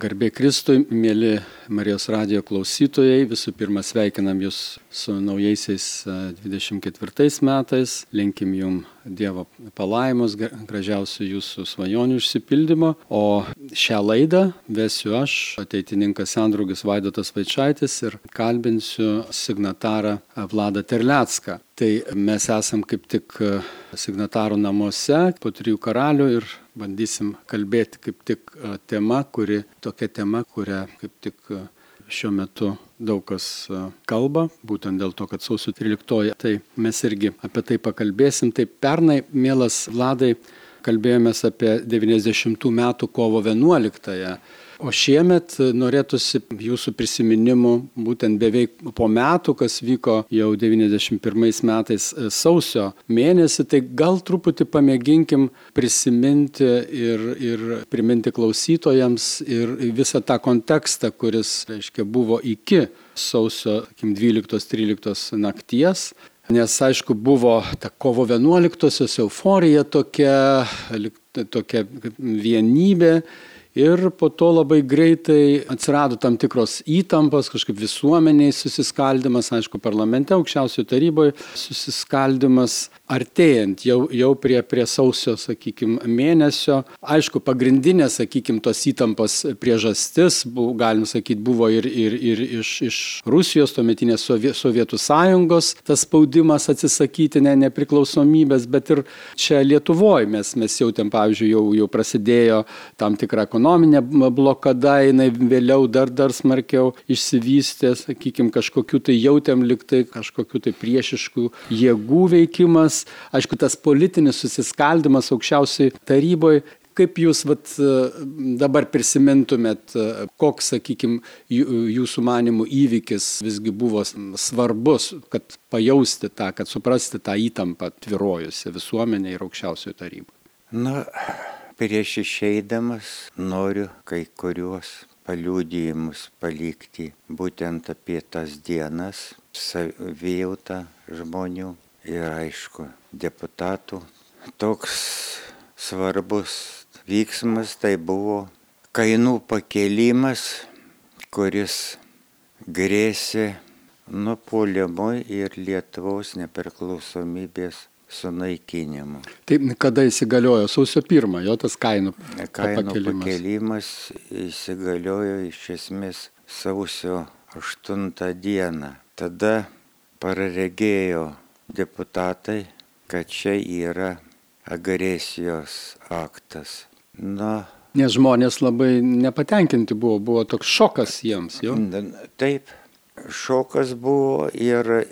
Garbė Kristui, mėly Marijos radio klausytojai, visų pirma sveikinam Jūs su naujaisiais 24 metais, linkim Jums Dievo palaimus, gražiausių Jūsų svajonių išsipildymo, o šią laidą vesiu aš, ateitininkas Sandrugis Vaidotas Vaičiaitis ir kalbinsiu signatarą Vladą Terlecką. Tai mes esam kaip tik signatarų namuose po trijų karalių ir bandysim kalbėti kaip tik tema, kuri, tokia tema, kurią kaip tik šiuo metu daug kas kalba, būtent dėl to, kad sausio 13, tai mes irgi apie tai pakalbėsim. Tai pernai, mielas Vladai, kalbėjomės apie 90 metų kovo 11. O šiemet norėtųsi jūsų prisiminimų būtent beveik po metų, kas vyko jau 91 metais sausio mėnesį, tai gal truputį pamėginkim prisiminti ir, ir priminti klausytojams ir visą tą kontekstą, kuris, reiškia, buvo iki sausio 12-13 nakties. Nes aišku, buvo ta kovo 11-osios euforija tokia, tokia vienybė Ir po to labai greitai atsirado tam tikros įtampos, kažkaip visuomeniai susiskaldimas, aišku, parlamente, aukščiausioje taryboje susiskaldimas, artėjant jau, jau prie, prie sausio, sakykime, mėnesio. Aišku, pagrindinė, sakykime, tos įtampos priežastis, buvo, galim sakyti, buvo ir, ir, ir iš, iš Rusijos, tuometinės Sovietų sąjungos, tas spaudimas atsisakyti ne nepriklausomybės, bet ir čia Lietuvoje mes, mes jautėm, pavyzdžiui, jau, jau prasidėjo tam tikra ekonominė blokada, jinai vėliau dar, dar smarkiau išsivystė, sakykime, kažkokiu tai jautėm liktai, kažkokiu tai priešiškų jėgų veikimas, aišku, tas politinis susiskaldimas aukščiausiai taryboje kaip jūs vat, dabar prisimintumėt, koks, sakykime, jūsų manimų įvykis visgi buvo svarbus, kad pajausti tą, kad suprasti tą įtampą tvirojusią visuomenė ir aukščiausiojo taryboje? Na, prieš išeidamas noriu kai kuriuos paliūdėjimus palikti būtent apie tas dienas, savijautą žmonių ir aišku deputatų. Toks svarbus vyksmas tai buvo kainų pakelimas, kuris grėsė nupolimui ir Lietuvos nepriklausomybės sunaikinimu. Taip, kada įsigaliojo? Sausio pirmą, jo tas kainų, kainų pakelimas. pakelimas įsigaliojo iš esmės sausio 8 dieną. Tada praregėjo deputatai, kad čia yra agresijos aktas. Na, Nes žmonės labai nepatenkinti buvo, buvo toks šokas jiems, jo? Taip, šokas buvo ir e,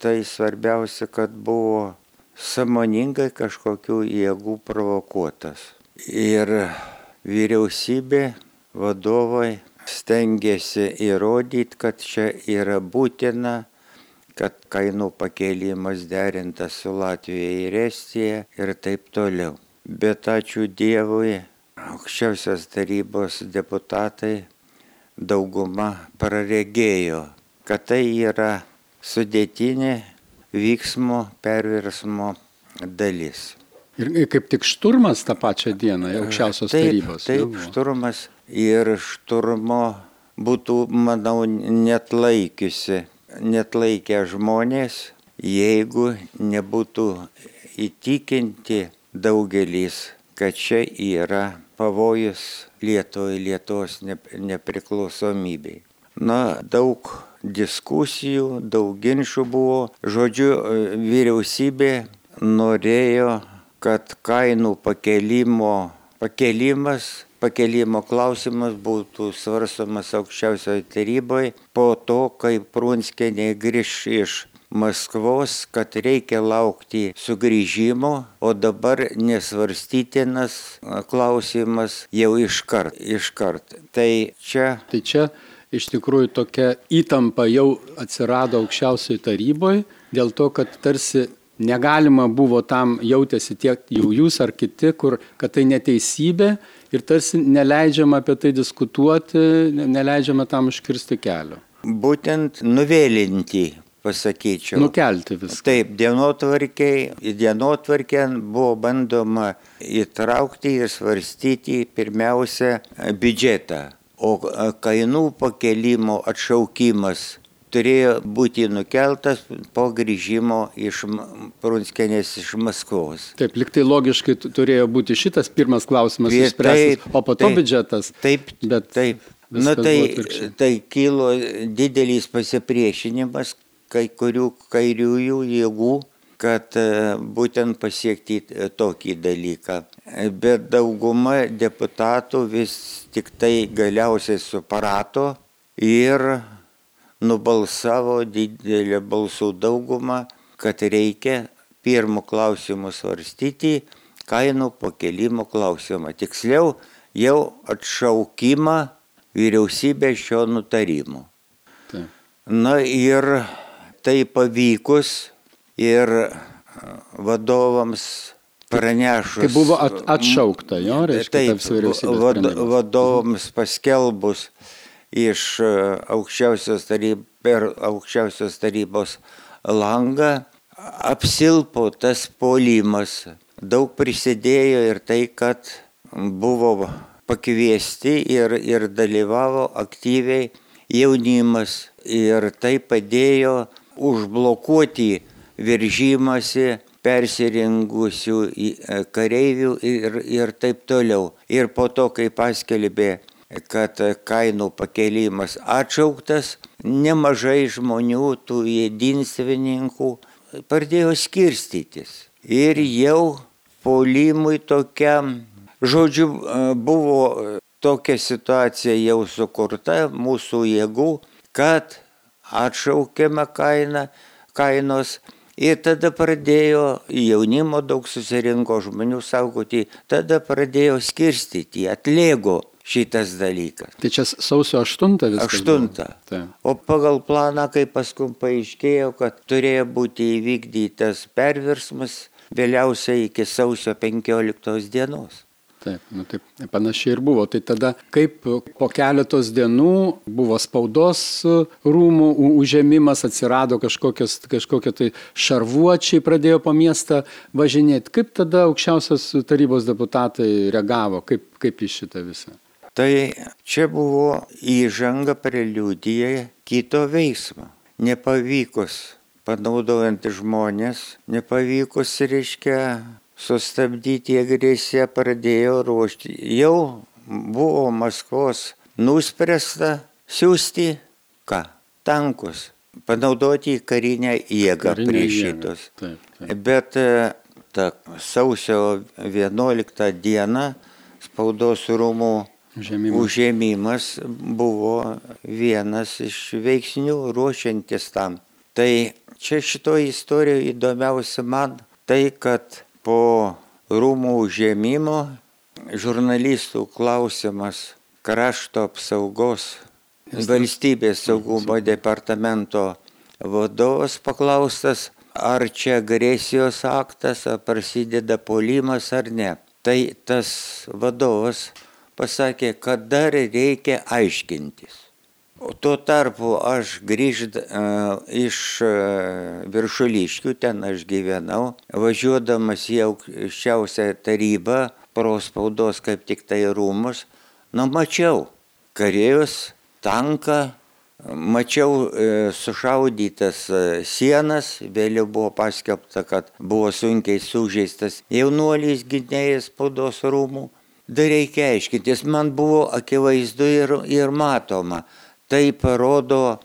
tai svarbiausia, kad buvo samoningai kažkokių jėgų provokuotas. Ir vyriausybė, vadovai stengiasi įrodyti, kad čia yra būtina, kad kainų pakėlimas derintas su Latvija ir Estija ir taip toliau. Bet ačiū Dievui, aukščiausios tarybos deputatai dauguma praregėjo, kad tai yra sudėtinė vyksmo perversmo dalis. Ir kaip tik šturmas tą pačią dieną, aukščiausios taip, tarybos. Taip, jau. šturmas ir šturmo būtų, manau, net laikiusi, net laikę žmonės, jeigu nebūtų įtikinti daugelis, kad čia yra pavojus Lietuvai, Lietuvos nepriklausomybei. Na, daug diskusijų, daug ginčių buvo. Žodžiu, vyriausybė norėjo, kad kainų pakelimo, pakelimas, pakelimo klausimas būtų svarstomas aukščiausioje taryboje po to, kai Prunskienė grįž iš Maskvos, kad reikia laukti sugrįžimo, o dabar nesvarstytinas klausimas jau iškart. iškart. Tai čia. Tai čia iš tikrųjų tokia įtampa jau atsirado aukščiausioje taryboje, dėl to, kad tarsi negalima buvo tam jautėsi tiek jau jūs ar kiti, kur, kad tai neteisybė ir tarsi neleidžiama apie tai diskutuoti, neleidžiama tam užkirsti kelio. Būtent nuvėlinti pasakyčiau. Nukelti viską. Taip, dienotvarkiai, į dienotvarkę buvo bandoma įtraukti ir svarstyti pirmiausia biudžetą o e, kainų pakelimo atšaukimas turėjo būti nukeltas po grįžimo iš Prunskienės iš Maskvos. Taip, liktai logiškai turėjo būti šitas pirmas klausimas išspręstas, o po to taip, biudžetas. Taip, bet taip. Na tai, tai kilo didelis pasipriešinimas kai kurių kairiųjų jėgų, kad e, būtent pasiekti e, tokį dalyką. Bet dauguma deputatų vis tik tai galiausiai suprato ir nubalsavo didelę balsų daugumą, kad reikia pirmų klausimų svarstyti kainų pakelimo klausimą. Tiksliau, jau atšaukimą vyriausybė šio nutarimo. Tai. Na ir tai pavykus ir vadovams pranešus. Tai buvo at, atšaukta, jo, reiškia, taip, vad, vadovams paskelbus iš e, aukščiausios tarybos, per aukščiausios tarybos langą apsilpo tas polimas. Daug prisidėjo ir tai, kad buvo pakviesti ir, ir dalyvavo aktyviai jaunimas ir tai padėjo užblokuoti viržymasi persirengusių e, kareivių ir, ir taip toliau. Ir po to, kai paskelbė kad kainų pakėlimas atšauktas, nemažai žmonių, tų jėdinstvininkų, pradėjo skirstytis. Ir jau polimui tokiam, žodžiu, buvo tokia situacija jau sukurta mūsų jėgų, kad atšaukėme kainą, kainos Ir tada pradėjo jaunimo daug susirinko žmonių saugoti, tada pradėjo skirstyti, atlėgo šitas dalykas. Tai čia sausio 8 viskas. 8. O pagal planą, kai paskui paaiškėjo, kad turėjo būti įvykdytas perversmas vėliausiai iki sausio 15 dienos. Taip, nu taip, panašiai ir buvo. Tai tada, kaip po keletos dienų buvo spaudos rūmų užėmimas, atsirado kažkokios, kažkokie tai šarvuočiai, pradėjo po miestą važinėti. Kaip tada aukščiausios tarybos deputatai reagavo, kaip, kaip į šitą visą? Tai čia buvo įžanga preliudija kito veiksmo. Nepavykus panaudojant žmonės, nepavykus, reiškia, sustabdyti agresiją, pradėjo ruošti. Jau buvo Maskvos nuspręsta siūsti ką? Tankus, panaudoti karinę jėgą Karinė prieš šitus. Taip, taip. Bet e, ta sausio 11 diena spaudos rūmų Užėmimas. Užėmimas buvo vienas iš veiksnių ruošiantis tam. Tai čia šitoje istorijoje įdomiausia man tai, kad po rūmų užėmimo žurnalistų klausimas krašto apsaugos valstybės saugumo departamento vadovas paklaustas, ar čia agresijos aktas, ar prasideda polimas ar ne. Tai tas vadovas pasakė, kad dar reikia aiškintis. O tuo tarpu aš grįžt uh, iš uh, viršuliškių, ten aš gyvenau, važiuodamas į aukščiausią tarybą, prospaudos kaip tik tai rūmus, nu mačiau kareivius, tanką, mačiau e, sušaudytas e, sienas, vėliau buvo paskelbta, kad buvo sunkiai sužeistas jaunuolis gynėjas spaudos rūmų dar reikia aiškintis. Man buvo akivaizdu ir, ir matoma. Tai parodo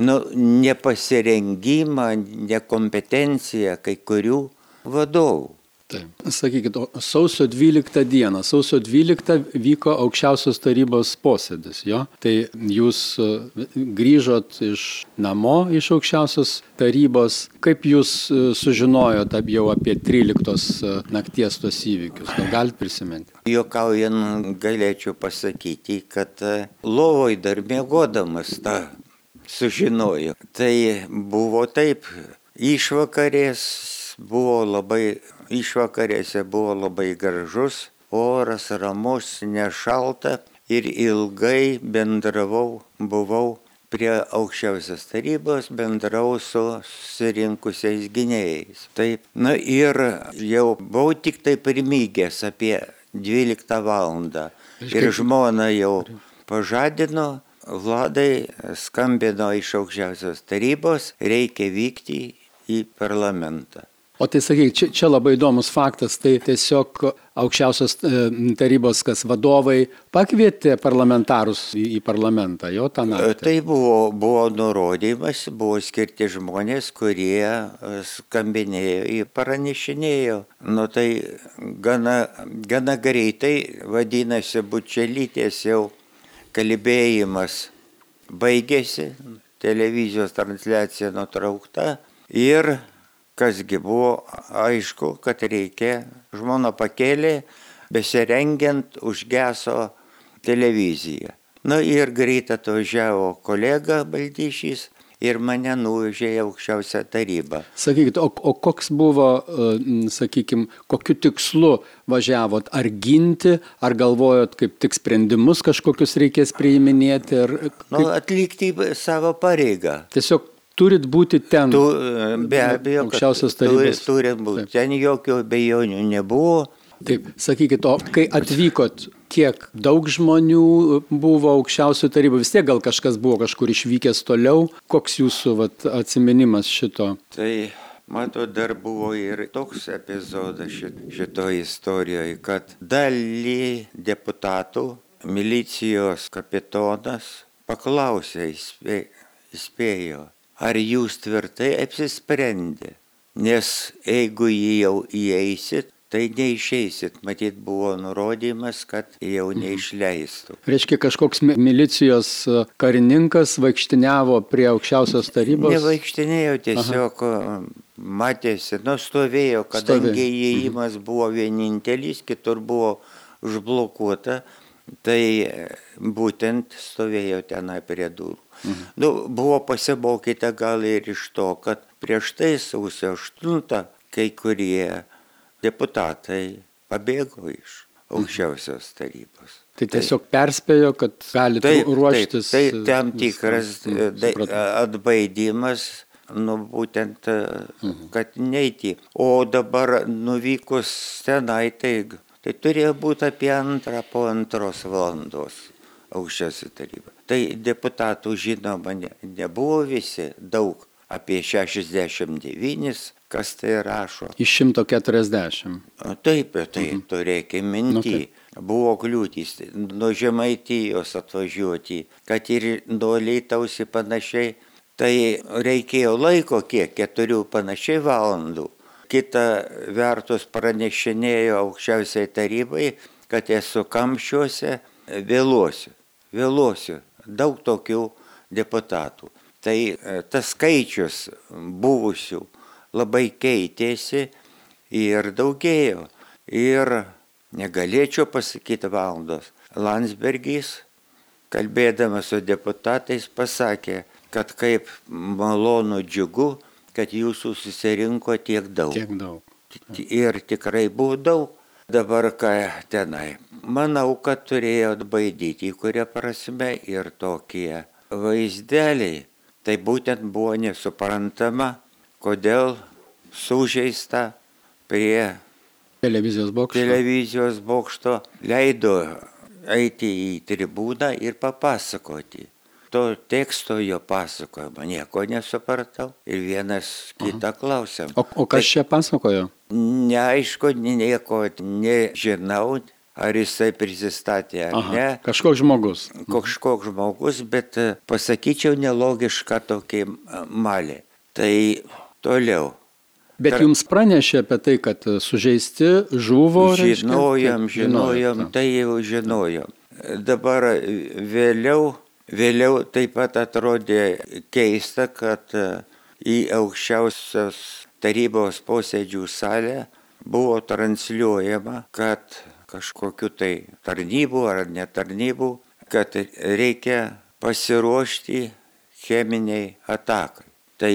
nu, nepasirengimą, nekompetenciją kai kurių vadovų. Taip. Sakykit, sausio 12 dieną, sausio 12 vyko aukščiausios tarybos posėdis, jo? Tai jūs e, grįžot iš namo, iš aukščiausios tarybos, kaip jūs e, sužinojot jau apie 13 e, nakties tos įvykius, gal galite prisiminti? Jokaujant galėčiau pasakyti, kad lovoj dar mėgodamas tą sužinojo. Tai buvo taip, išvakarės buvo labai išvakarėse buvo labai gražus, oras ramus, nešalta ir ilgai bendravau, buvau prie aukščiausios tarybos, bendrau su susirinkusiais gynėjais. Taip, na ir jau buvau tik tai primygęs apie 12 valandą ir žmona jau pažadino, Vladai skambino iš aukščiausios tarybos, reikia vykti į parlamentą. O tai sakyk, čia, čia labai įdomus faktas, tai tiesiog aukščiausios e, tarybos, kas vadovai pakvietė parlamentarus į, į parlamentą, jo tą naktį. Tai buvo, buvo nurodymas, buvo skirti žmonės, kurie e, skambinėjo į pranešinėjo. Nu tai gana, gana greitai, vadinasi, bučelytės jau kalbėjimas baigėsi, televizijos transliacija nutraukta ir kasgi buvo aišku, kad reikia, žmona pakėlė, besirengiant užgeso televiziją. Na ir greit atvažiavo kolega Baldyšys ir mane nuvežė į aukščiausią tarybą. Sakykit, o, o koks buvo, sakykime, kokiu tikslu važiavot? Ar ginti, ar galvojot, kaip tik sprendimus kažkokius reikės priiminėti? Ar kaip... nu, atlikti savo pareigą. Tiesiog turit būti ten. Tu, be abejo, aukščiausios tarybos. Turi būti. Taip. Ten jokių bejonių nebuvo. Taip, sakykit, o kai atvykot, kiek daug žmonių buvo aukščiausių tarybų, vis tiek gal kažkas buvo kažkur išvykęs toliau, koks jūsų vat, atsiminimas šito? Tai Mato, dar buvo ir toks epizodas šito istorijoje, kad dalį deputatų milicijos kapitonas paklausė, įspėjo, ar jūs tvirtai apsisprendę, nes jeigu jį jau įeisit, tai neišeisit. Matyt, buvo nurodymas, kad jau mhm. neišleistų. Reiškia, kažkoks milicijos e, karininkas vaikštiniavo prie aukščiausios tarybos? Nevaikštinėjo, tiesiog Aha. matėsi, nustovėjo, kadangi Stovė. įėjimas mhm. buvo vienintelis, kitur buvo užblokuota, tai būtent stovėjo tenai prie durų. Mhm. Nu, buvo pasimokyta gal ir iš to, kad prieš tai sausio 8 kai kurie deputatai pabėgo iš aukščiausios tarybos. Tai tiesiog perspėjo, kad gali taip, ruoštis. Taip, tai tam tikras mhm, atbaidimas, nu būtent, mhm. kad neiti. O dabar nuvykus tenai, tai, tai turėjo būti apie antrą po antros valandos aukščiausia taryba. Tai deputatų žinoma ne, nebuvo visi, daug, apie 69 kas tai rašo. Iš 140. Taip, tai mhm. turėkime minti. Nu, taip. Buvo kliūtys nuo Žemaitijos atvažiuoti, kad ir nuo Leitausi panašiai. Tai reikėjo laiko kiek, keturių panašiai valandų. Kita vertus pranešinėjo aukščiausiai tarybai, kad esu kamščiuose, vėluosiu. Vėluosiu. Daug tokių deputatų. Tai e, tas skaičius buvusių labai keitėsi ir daugėjo. Ir negalėčiau pasakyti valandos. Landsbergis, kalbėdamas su deputatais, pasakė, kad kaip malonu džiugu, kad jūsų susirinko tiek daug. Tiek daug. Ir tikrai buvo daug. Dabar ką tenai. Manau, kad turėjo atbaidyti į kurią prasme ir tokie vaizdeliai. Tai būtent buvo nesuprantama, kodėl sužeista prie televizijos bokšto. televizijos bokšto leido eiti į tribūną ir papasakoti. To teksto jo pasakojimo nieko nesupratau ir vienas kitą klausėm. O, o kas tai, čia pasakojo? Neaišku, nieko nežinau, ar jisai prisistatė ar Aha, ne. Kažkoks žmogus. Kažkoks žmogus, bet pasakyčiau nelogišką tokį malį. Tai toliau. Bet Tar... jums pranešė apie tai, kad sužeisti žuvo? Žinojom, reiškia? žinojom, tai jau žinojom. Dabar vėliau, vėliau taip pat atrodė keista, kad į aukščiausios tarybos posėdžių salę buvo transliuojama, kad kažkokiu tai tarnybų ar netarnybų, kad reikia pasiruošti cheminiai atakai. Tai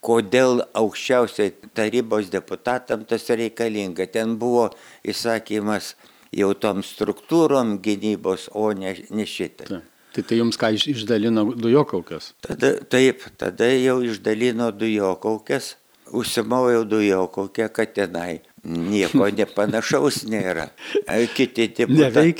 kodėl aukščiausiai tarybos deputatam tas reikalinga? Ten buvo įsakymas jau tom struktūrom gynybos, o ne, ne šitai. Ta. Tai tai jums ką išdalino dujokaukės? Tada, taip, tada jau išdalino dujokaukės. užsimoviau dujo kokią, kad tenai nieko nepanašaus nėra. Kiti deputatai,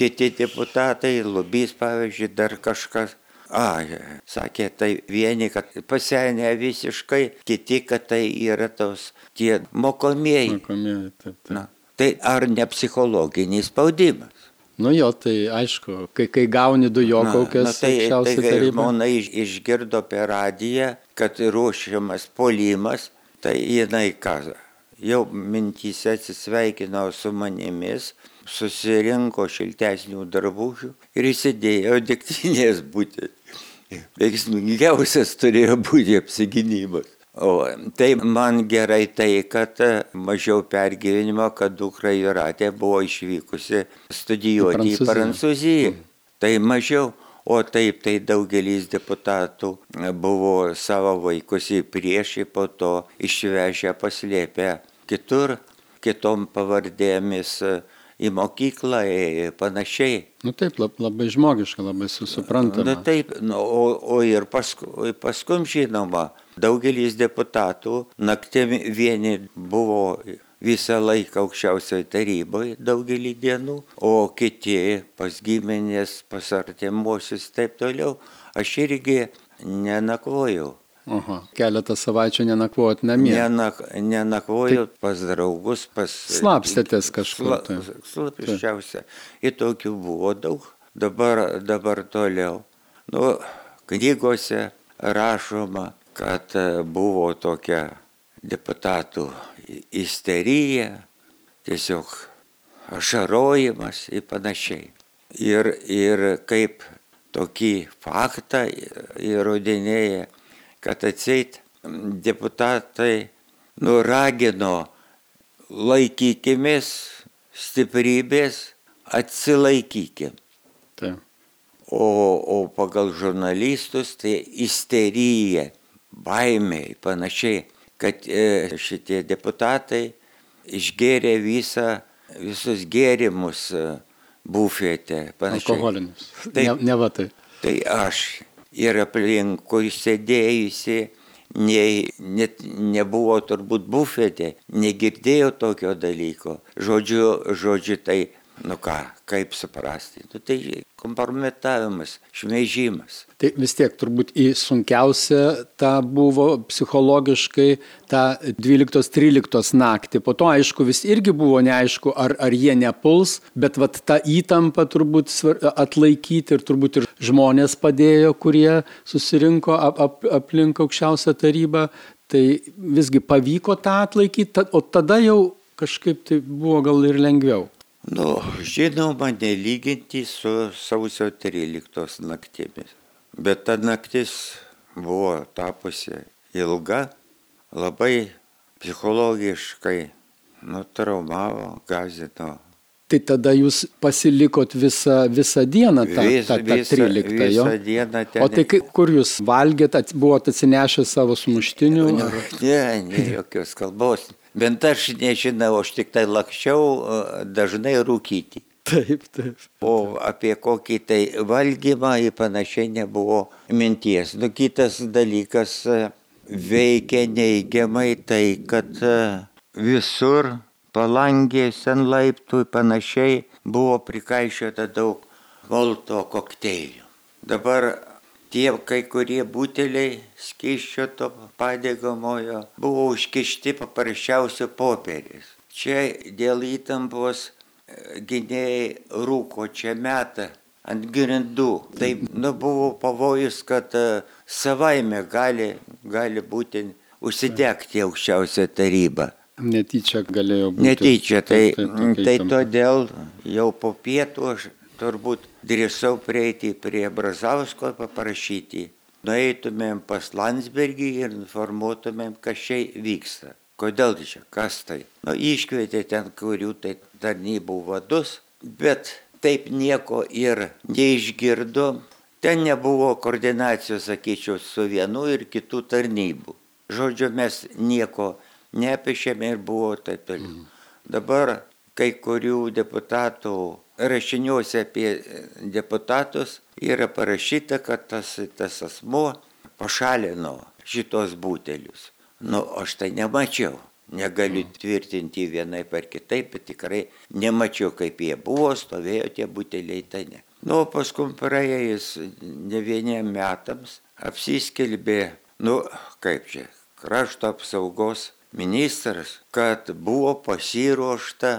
kiti deputatai, lubys pavyzdžiui, dar kažkas. A, sakė, tai vieni, kad pasenę visiškai, kiti, kad tai yra tos tie mokomieji. Mokomieji, taip, taip. Na, tai ar ne psichologinis spaudimas? Nu jo, tai aišku, kai, kai gauni dujokaukės, na, na, tai, tai kai žmona iš, išgirdo per radiją, kad ruošiamas polimas, tai jinai ką, jau mintyse atsisveikino su manimis, susirinko šiltesnių darbužių ir įsidėjo degtinės būti. Veiksmingiausias turėjo būti apsigynimas. O tai man gerai tai, kad mažiau pergyvenimo, kad dukra Juratė buvo išvykusi studijuoti į Prancūziją. Tai mažiau. O taip, tai daugelis deputatų buvo savo vaikus į priešį, po to išvežę paslėpę kitur, kitom pavardėmis į mokyklą ir panašiai. Nu taip, labai žmogiška, labai susuprantama. Na taip, nu, o, o ir paskui, paskum žinoma, Daugelis deputatų naktim vieni buvo visą laiką aukščiausioje taryboje daugelį dienų, o kiti pas giminės, pas artimuosius taip toliau. Aš irgi nenakvojau. Aha, keletą savaičių nenakvojot namie. Nenak, nenakvojau tai... pas draugus, pas... Slapstėtės kažkur. Tai. Slapščiausia. Ir tokių buvo daug. Dabar, dabar toliau. Nu, knygose rašoma, kad e, buvo tokia deputatų isterija, tiesiog ašarojimas ir panašiai. Ir, ir kaip tokį faktą įrodinėja, kad atseit deputatai nuragino laikykimės stiprybės, atsilaikykim. Taip. O, o pagal žurnalistus tai isterija baimiai, panašiai, kad e, šitie deputatai išgėrė visą, visus gėrimus e, bufete. Panašiai. Alkoholinius. Tai, ne, ne va tai. Tai aš ir aplinkui sėdėjusi, nei, net nebuvo turbūt bufete, negirdėjau tokio dalyko. Žodžiu, žodžiu tai, nu ką, kaip suprasti. Nu, tai kompromitavimas, šmeižimas. Tai vis tiek turbūt į sunkiausią tą buvo psichologiškai tą 12-13 naktį. Po to, aišku, vis irgi buvo neaišku, ar, ar jie nepuls, bet vat tą įtampą turbūt atlaikyti ir turbūt ir žmonės padėjo, kurie susirinko ap, ap, aplink aukščiausią tarybą. Tai visgi pavyko tą atlaikyti, o tada jau kažkaip tai buvo gal ir lengviau. Nu, žinoma, nelyginti su sausio 13 naktimis. Bet ta naktis buvo tapusi ilga, labai psichologiškai nutraumavo, gazino. Tai tada jūs pasilikot visą, visą dieną tą, Vis, tą, tą 13. Visą, visą dieną ten. O tai kai, kur jūs valgėt, buvot atsinešę savo sumuštinių? Ne, ne, ne jokios kalbos. Bent aš nežinau, aš tik tai lakščiau dažnai rūkyti. Taip, taip. O apie kokį tai valgymą ir panašiai nebuvo minties. Nu, kitas dalykas veikia neigiamai tai, kad visur palangės ant laiptų ir panašiai buvo prikaišiota daug volto kokteilių. Dabar tie kai kurie buteliai skysčio to padegamojo buvo užkišti paprasčiausiu popieriais. Čia dėl įtampos e, gynėjai rūko čia metą ant grindų. Tai nu, buvo pavojus, kad uh, savaime gali, gali būti užsidegti aukščiausią tarybą. Netyčia galėjo būti. Netyčia, tai, tai, tai, tai todėl jau po pietų aš turbūt drįsau prieiti prie Brazausko paprašyti. Nueitumėm pas Landsbergį ir informuotumėm, kas čia vyksta. Kodėl čia, kas tai? Nu, iškvietė ten kurių tai tarnybų vadus, bet taip nieko ir neišgirdo. Ten nebuvo koordinacijos, sakyčiau, su vienu ir kitų tarnybų. Žodžiu, mes nieko neapešėme ir buvo taip toliau. Mm. Dabar kai kurių deputatų rašiniuose apie deputatus yra parašyta, kad tas, tas asmuo pašalino šitos butelius. Nu, aš tai nemačiau. Negaliu tvirtinti vienai per kitaip, bet tikrai nemačiau, kaip jie buvo, stovėjo tie buteliai, tai ne. Nu, paskui praėjus ne vieniem metams apsiskelbė, nu, kaip čia, krašto apsaugos ministras, kad buvo pasiruošta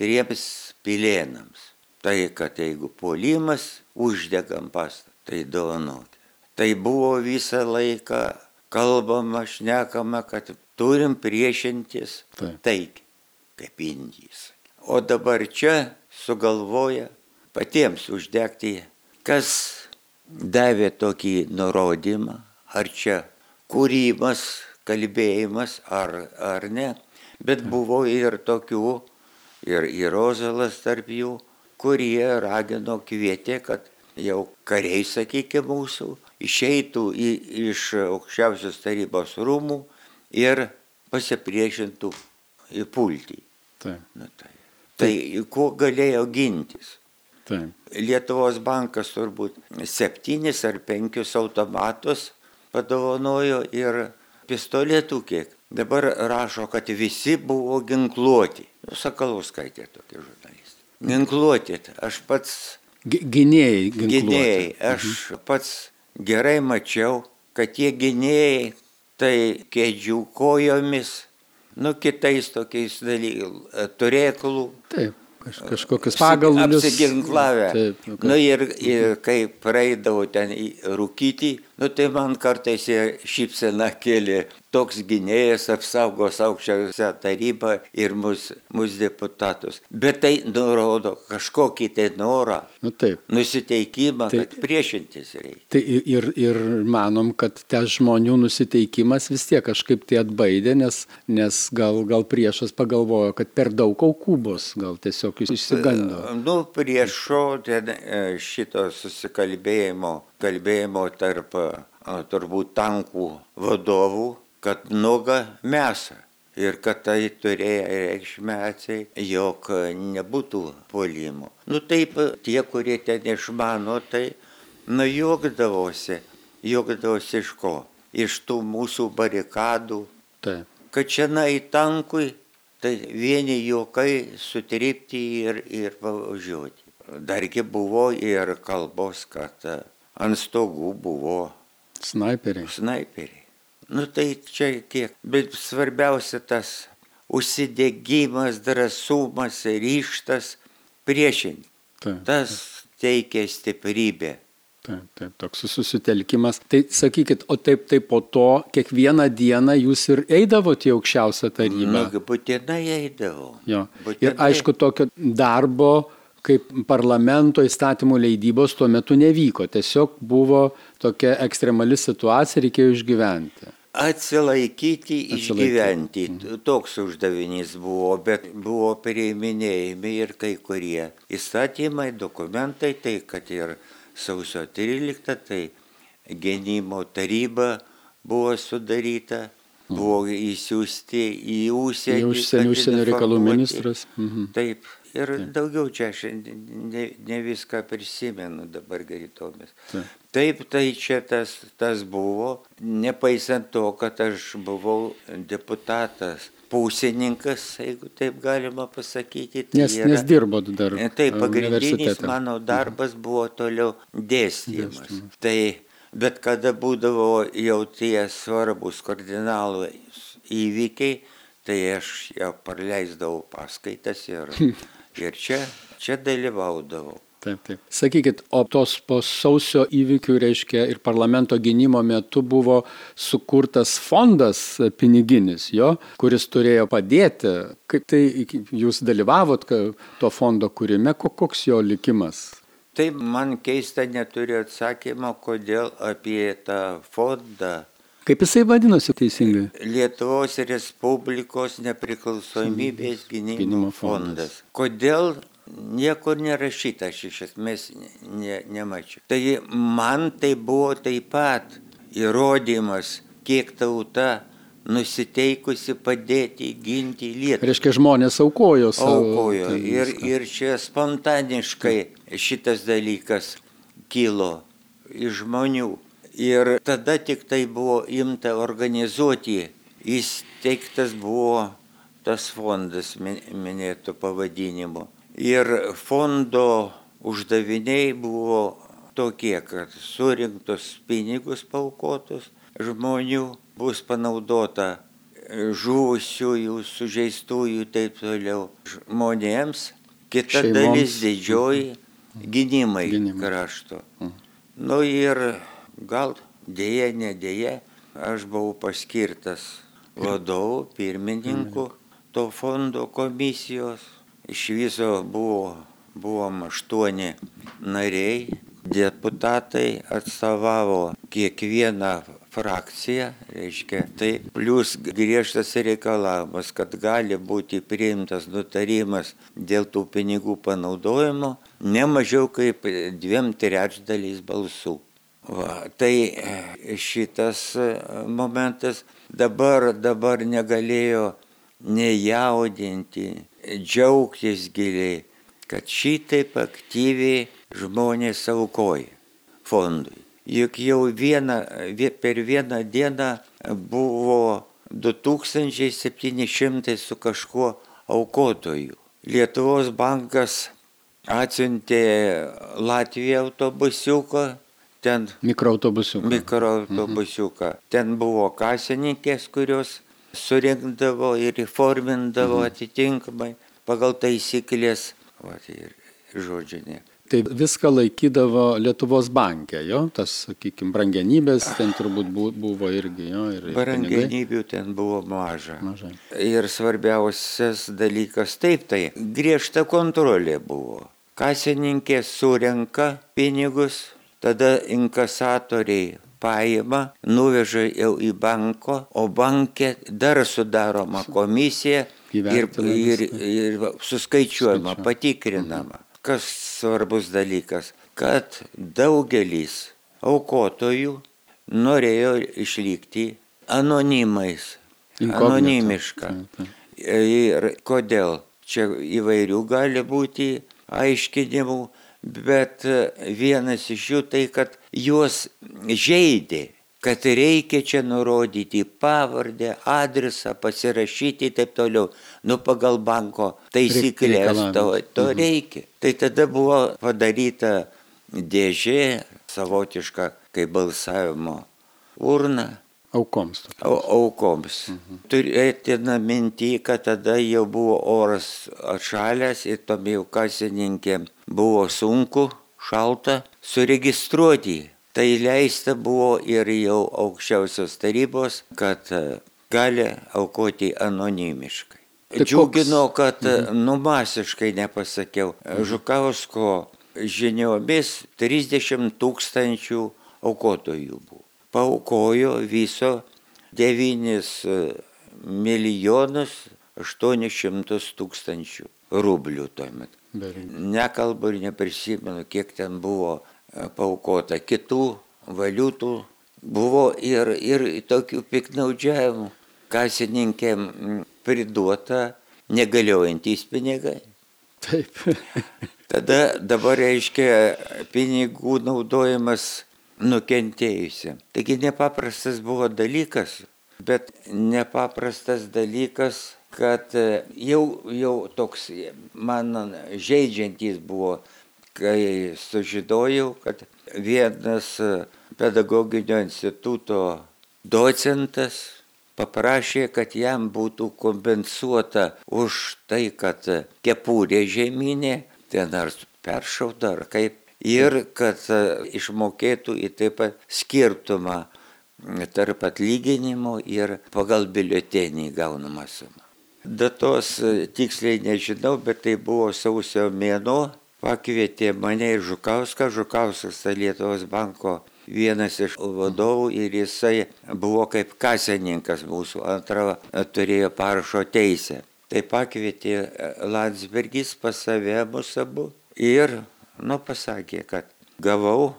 antriems pilėnams. Tai, kad jeigu puolimas uždegam pastatą, tai dovanoti. Tai buvo visą laiką kalbama, šnekama, kad turim priešintis taigi, kaip Indijas. O dabar čia sugalvoja patiems uždegti, kas davė tokį nurodymą, ar čia kūrimas, kalbėjimas, ar, ar ne. Bet buvo ir tokių, ir Irozalas tarp jų, kurie ragino kvietė, kad jau kariai, sakykime, mūsų išeitų į, iš aukščiausios tarybos rūmų ir pasipriešintų į pultį. Taip. Nu, tai. tai kuo galėjo gintis? Taip. Lietuvos bankas turbūt septynis ar penkius automatus padovanojo ir pistoletų kiek. Dabar rašo, kad visi buvo ginkluoti. Nu, Sakalauskaitė tokia žurnalistė. Ginkluoti. Aš pats. Gynėjai. Gynėjai. Aš mhm. pats gerai mačiau, kad tie gynėjai tai kėdžių kojomis, nu kitais tokiais dalykais, turėklų. Taip. Kaž, kažkokius pagalus. Apsiginklavę. Taip, okay. Nu ir, ir kai praeidavau ten rūkyti, nu tai man kartais šypsena kėlė toks gynėjas apsaugos aukščiausią tarybą ir mus, mus deputatus. Bet tai nurodo kažkokį tai norą, nu, taip. nusiteikimą, taip. kad priešintis reikia. Tai ir, ir manom, kad te žmonių nusiteikimas vis tiek kažkaip tai atbaidė, nes, nes gal, gal priešas pagalvojo, kad per daug aukų bus, gal tiesiog išsigando. Nu, priešo e, šito susikalbėjimo, kalbėjimo tarp turbūt tankų vadovų kad nuga mėsa ir kad tai turėjo reikšmę atsiai, jog nebūtų puolimo. Nu taip, tie, kurie ten išmano, tai nujuokdavosi, juokdavosi iš ko? Iš tų mūsų barikadų. Taip. Kad čia na į tankui, tai vieni juokai sutripti ir, ir pavažiuoti. Dargi buvo ir kalbos, kad ant stogų buvo snaiperiai. snaiperiai. Nu tai čia kiek, bet svarbiausia tas užsidegimas, drąsumas, ryštas priešinti. Tas teikia stiprybę. Taip, taip, toks susitelkimas. Tai sakykit, o taip, taip po to kiekvieną dieną jūs ir eidavote į aukščiausią tarybą? Na, būtinai eidavau. Jo. Būtinai. Ir aišku, tokio darbo kaip parlamento įstatymų leidybos tuo metu nevyko. Tiesiog buvo tokia ekstremali situacija, reikėjo išgyventi. Atsilaikyti, išgyventi. Toks uždavinys buvo, bet buvo prieiminėjami ir kai kurie įstatymai, dokumentai, tai kad ir sausio 13, tai gynimo taryba buvo sudaryta, buvo įsiųsti į užsienį. Į užsienį, užsienio reikalų ministras. Mhm. Taip, Ir Taip. daugiau čia aš ne, ne viską prisimenu dabar greitomis. Taip. Taip, tai čia tas, tas buvo, nepaisant to, kad aš buvau deputatas, pusininkas, jeigu taip galima pasakyti. Tai nes, yra, nes dirbot dar. Taip, pagrindinis mano darbas buvo toliau dėstymas. dėstymas. Tai, bet kada būdavo jau tie svarbus kardinalų įvykiai, tai aš jau praleisdavau paskaitas ir Ir čia, čia dalyvaudavau. Taip, taip. Sakykit, o tos po sausio įvykių, reiškia, ir parlamento gynimo metu buvo sukurtas fondas piniginis, jo, kuris turėjo padėti. Kaip tai jūs dalyvavot to fondo kūrime, koks jo likimas? Taip, man keista neturiu atsakymo, kodėl apie tą fondą Kaip jisai vadinosi teisingai? Lietuvos Respublikos nepriklausomybės gynimo, fondas. Kodėl niekur nerašyta, aš iš esmės ne, nemačiau. Tai man tai buvo taip pat įrodymas, kiek tauta nusiteikusi padėti ginti Lietuvą. Reiškia, žmonės aukojo savo. Aukojo. Ir, ir čia spontaniškai šitas dalykas kilo iš žmonių. Ir tada tik tai buvo imta organizuoti, įsteigtas buvo tas fondas minėtų pavadinimu. Ir fondo uždaviniai buvo tokie, kad surinktus pinigus paukotus žmonių bus panaudota žuvusiųjų, sužeistųjų taip toliau žmonėms. Kita Šeimoms. dalis didžioji gynimai, gynimai. krašto. Mhm. Nu ir gal dėja, nedėja, aš buvau paskirtas vadovu, pirmininku to fondo komisijos. Iš viso buvo, buvom aštuoni nariai, deputatai atstovavo kiekvieną frakcija, reiškia, tai plus griežtas reikalavimas, kad gali būti priimtas nutarimas dėl tų pinigų panaudojimo ne mažiau kaip dviem trečdaliais balsų. Va, tai e, šitas e, momentas dabar, dabar negalėjo nejaudinti, džiaugtis giliai, kad šitaip aktyviai žmonės aukoja fondui juk jau vieną, per vieną dieną buvo 2700 su kažkuo aukotojų. Lietuvos bankas atsiuntė Latviją autobusiuką, ten mikroautobusiuką. Mikroautobusiuką. Mhm. Ten buvo kasininkės, kurios surinkdavo ir įformindavo mhm. atitinkamai pagal taisyklės. Va, ir, žodžiu, ne. Tai viską laikydavo Lietuvos bankė, jo, tas, sakykime, brangenybės ten turbūt buvo irgi, jo. Ir, Brangienybių ten buvo maža. Mažai. Ir svarbiausias dalykas, taip, tai griežta kontrolė buvo. Kasininkė surenka pinigus, tada inkasatoriai paima, nuveža jau į banko, o bankė dar sudaroma komisija ir, ir, ir suskaičiuojama, patikrinama. Mhm kas svarbus dalykas, kad daugelis aukotojų norėjo išlikti anonimais, anonimiška. Ir kodėl? Čia įvairių gali būti aiškinimų, bet vienas iš jų tai, kad juos žaidė kad reikia čia nurodyti pavardę, adresą, pasirašyti ir taip toliau. Nu, pagal banko taisyklės to, to mhm. reikia. Tai tada buvo padaryta dėžė savotiška kaip balsavimo urna. Aukoms. Au, aukoms. Mhm. Turėtina minti, kad tada jau buvo oras atšalęs ir tom jau kasininkėm buvo sunku, šalta, suregistruoti Tai leista buvo ir jau aukščiausios tarybos, kad e, gali aukoti anonimiškai. Tai Džiugino, kad e, mhm. numasiškai nepasakiau. Mhm. Žukausko žiniomis 30 tūkstančių aukotojų buvo. Paukojo viso 9 e, milijonus 800 tūkstančių rublių tuomet. Nekalbu ir neprisimenu, kiek ten buvo paukota kitų valiutų. Buvo ir, ir tokių piknaudžiavimų. Kasininkėm priduota negaliojantys pinigai. Taip. Tada dabar reiškia pinigų naudojimas nukentėjusiam. Taigi nepaprastas buvo dalykas, bet nepaprastas dalykas, kad jau, jau toks man žaidžiantis buvo kai sužinojau, kad vienas pedagoginio instituto docentas paprašė, kad jam būtų kompensuota už tai, kad kepurė žemynė, ten ar peršauta ar kaip, ir kad išmokėtų į taip pat skirtumą tarp atlyginimo ir pagal biuletenį gaunamą sumą. Datos tiksliai nežinau, bet tai buvo sausio mėnuo. Pakvietė mane ir Žukauską, Žukauskas tai Lietuvos banko vienas iš vadovų ir jisai buvo kaip kasininkas mūsų, antrą turėjo parašo teisę. Tai pakvietė Landsbergis pas save mus abu ir, nu, pasakė, kad gavau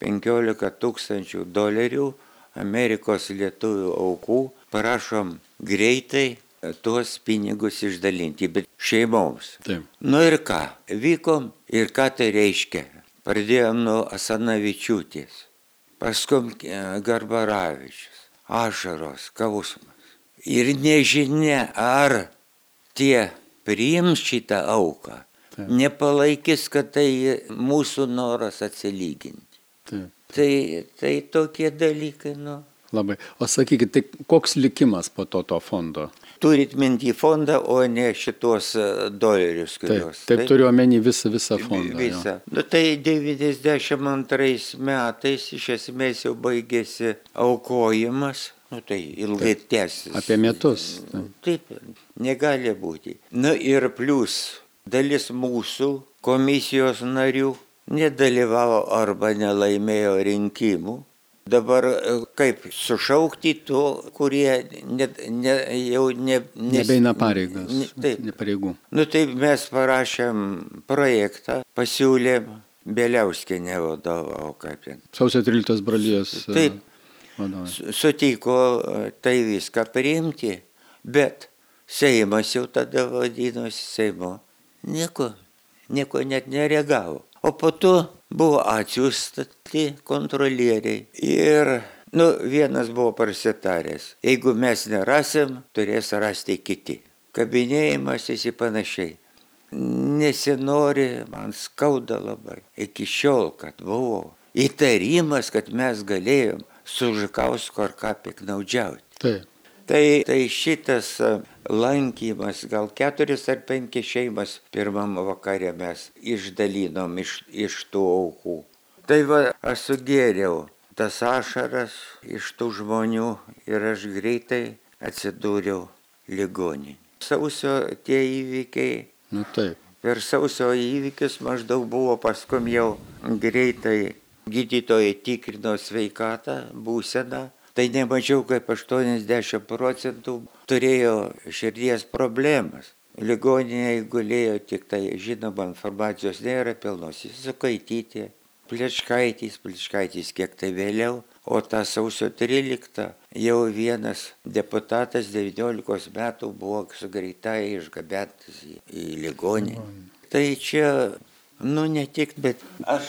15 tūkstančių dolerių Amerikos lietuvių aukų, prašom greitai tuos pinigus išdalinti, bet šeimoms. Taip. Nu ir ką, vykom ir ką tai reiškia. Pradėjom nuo Asanavičiūtės. paskui Garbaravičius, ašaros, kausmas. Ir nežinia, ar tie priims šitą auką, Taip. nepalaikys, kad tai mūsų noras atsilyginti. Taip. Tai, tai tokie dalykai, nu. Labai. O sakykit, tai koks likimas po to to fondo? Turit minti fondą, o ne šitos e, dolerius, kuriuos. Taip, taip, taip turiu omeny visą, visą fondą. Visą. Nu, tai 92 metais iš esmės jau baigėsi aukojimas. Nu, tai ilgai tęsis. Apie metus. Taip. taip, negali būti. Na ir plus dalis mūsų komisijos narių nedalyvavo arba nelaimėjo rinkimų Dabar e, kaip sušaukti tų, kurie ne, ne, jau ne, nes, nebeina pareigas. Ne, taip. Ne pareigų. Nu taip mes parašėm projektą, pasiūlėm Beliauskinė vadovą, o kaip ten. Sausio 13 brolijos. E, taip. Vadovai. Sutiko e, tai viską priimti, bet Seimas jau tada vadinosi Seimo. Nieko, nieko net nereagavo. O po to buvo atsiųstati kontrolieriai. Ir, nu, vienas buvo prasitaręs, jeigu mes nerasim, turės rasti kiti. Kabinėjimasis į panašiai. Nesinori, man skauda labai. Iki šiol, kad buvo įtarimas, kad mes galėjom su Žikausku ar ką piknaudžiauti. Taip. Tai, tai šitas lankymas, gal keturis ar penkias šeimas pirmam vakarė mes išdalinom iš, iš tų aukų. Tai va, aš sugėriau tas ašaras iš tų žmonių ir aš greitai atsidūriau ligoninį. Sausio tie įvykiai. Nu taip. Per sausio įvykius maždaug buvo paskum jau greitai gydytojai tikrino sveikatą, būseną tai ne mažiau kaip 80 procentų turėjo širdies problemas. Ligoninėje gulėjo tik tai, žinoma, informacijos nėra pilnos, įsukaitytė, plečkaitis, plečkaitis kiek tai vėliau, o tą sausio 13 jau vienas deputatas 19 metų buvo su greitai išgabentas į, į ligoninę. Tai čia Nu, ne tik, bet aš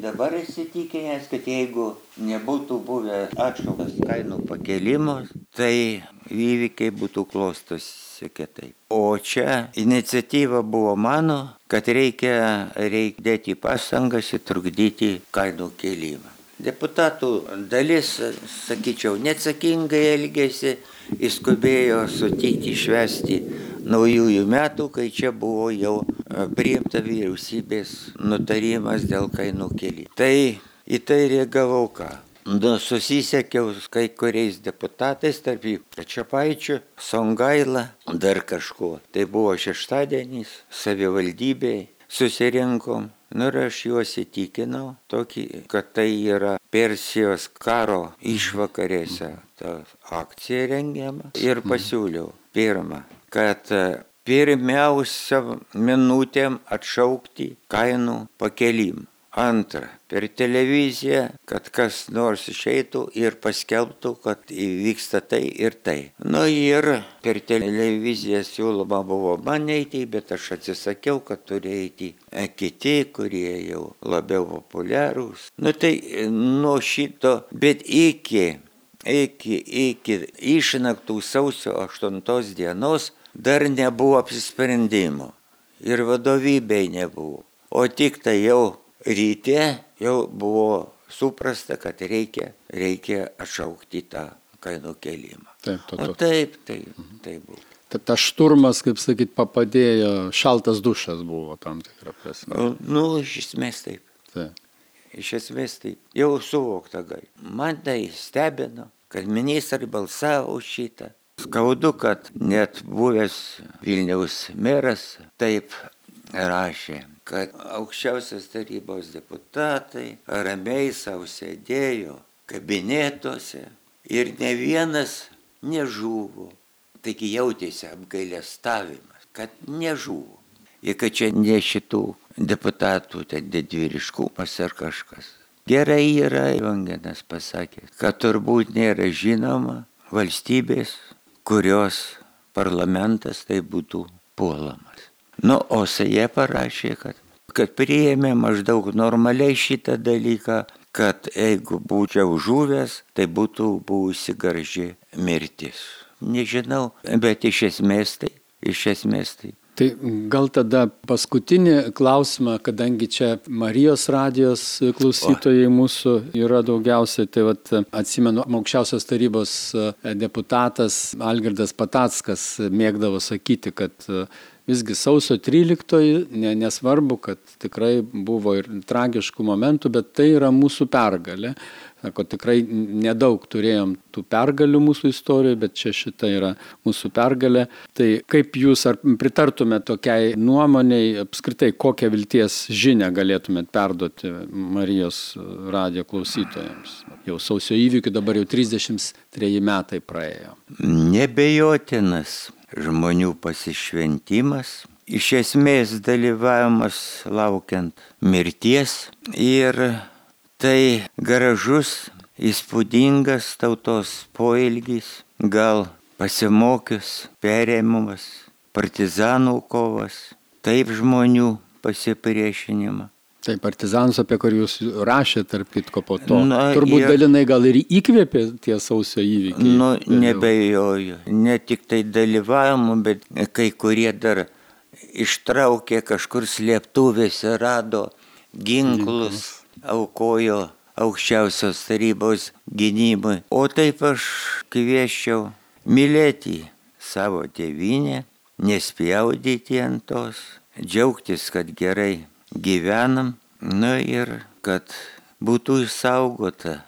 dabar įsitikinęs, kad jeigu nebūtų buvę atšauktas kainų pakelimas, tai įvykiai būtų klostosi kitaip. O čia iniciatyva buvo mano, kad reikia, reikia dėti pastangas įtrukdyti kainų kelimą. Deputatų dalis, sakyčiau, neatsakingai elgėsi, įskubėjo sutikti švesti naujųjų metų, kai čia buvo jau priimta vyriausybės nutarimas dėl kainų kelį. Tai į tai reagavau ką? Nu, susisiekiau kai kuriais deputatais, tarp jų Čiapaičių, Songaila, dar kažkuo. Tai buvo šeštadienis, savivaldybei, susirinkom. Nu ir aš juos įtikinau, tokį, kad tai yra Persijos karo išvakarėse ta akcija rengiama ir pasiūliau. Pirma, kad e, pirmiausia minutėm atšaukti kainų pakelimą. Antra, per televiziją, kad kas nors išeitų ir paskelbtų, kad įvyksta tai ir tai. Nu ir per televiziją siūloma buvo man eiti, bet aš atsisakiau, kad turi eiti e, kiti, kurie jau labiau populiarūs. Nu tai nuo šito, bet iki, iki, iki išnaktų sausio 8 dienos dar nebuvo apsisprendimo ir vadovybei nebuvo. O tik tai jau ryte jau buvo suprasta, kad reikia, reikia atšaukti tą kainų kelimą. Taip, to, to. O taip, taip, mhm. taip buvo. Tad tas šturmas, kaip sakyt, papadėjo, šaltas dušas buvo tam tikrą prasme. Nu, nu, iš esmės taip. taip. Iš esmės taip. Jau suvokta gai. Man tai stebino, kad ministrai balsavo šitą. Skaudu, kad net buvęs Vilniaus meras taip rašė, kad aukščiausios tarybos deputatai ramiai savo sėdėjo kabinetuose ir ne vienas nežuvo. Taigi jautėsi apgailestavimas, kad nežuvo. Ir kad čia ne šitų deputatų, tai didvyriškumas ar kažkas. Gerai yra, Jongenas pasakė, kad turbūt nėra žinoma valstybės kurios parlamentas tai būtų puolamas. Nu, o Saje parašė, kad, kad priėmė maždaug normaliai šitą dalyką, kad jeigu būčiau žuvęs, tai būtų buvusi graži mirtis. Nežinau, bet iš esmės tai, iš esmės tai. Tai gal tada paskutinį klausimą, kadangi čia Marijos radijos klausytojai mūsų yra daugiausiai, tai vat, atsimenu, aukščiausios tarybos deputatas Algirdas Patackas mėgdavo sakyti, kad visgi sausio 13, ne, nesvarbu, kad tikrai buvo ir tragiškų momentų, bet tai yra mūsų pergalė. Sako, tikrai nedaug turėjom tų pergalių mūsų istorijoje, bet čia šita yra mūsų pergalė. Tai kaip jūs ar pritartumėte tokiai nuomoniai, apskritai kokią vilties žinę galėtumėt perduoti Marijos radio klausytojams? Jau sausio įvykių dabar jau 33 metai praėjo. Nebejotinas žmonių pasišventimas, iš esmės dalyvavimas laukiant mirties ir tai gražus, įspūdingas tautos poilgis, gal pasimokius, perėmimas, partizanų kovas, taip žmonių pasipriešinimą. Tai partizanus, apie kurį jūs rašėte, tarp kitko po to. Na, Turbūt ir, dalinai gal ir įkvėpė tie sausio įvykiai. Nu, nebejoju. Ne tik tai dalyvavimu, bet kai kurie dar ištraukė kažkur slėptuvėse, rado ginklus, aukojo aukščiausios tarybos gynimui. O taip aš kvieščiau mylėti savo tėvynę, nespjaudyti ant tos, džiaugtis, kad gerai gyvenam, nu ir kad būtų išsaugota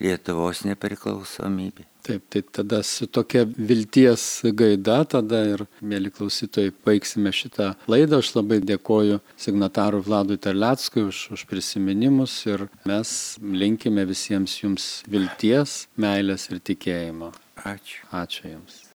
Lietuvos nepriklausomybė. Taip, tai tada su tokia vilties gaida, tada ir, mėly klausytojai, baigsime šitą laidą. Aš labai dėkoju signatarui Vladui Terleckui už, už prisiminimus ir mes linkime visiems jums vilties, meilės ir tikėjimo. Ačiū. Ačiū Jums.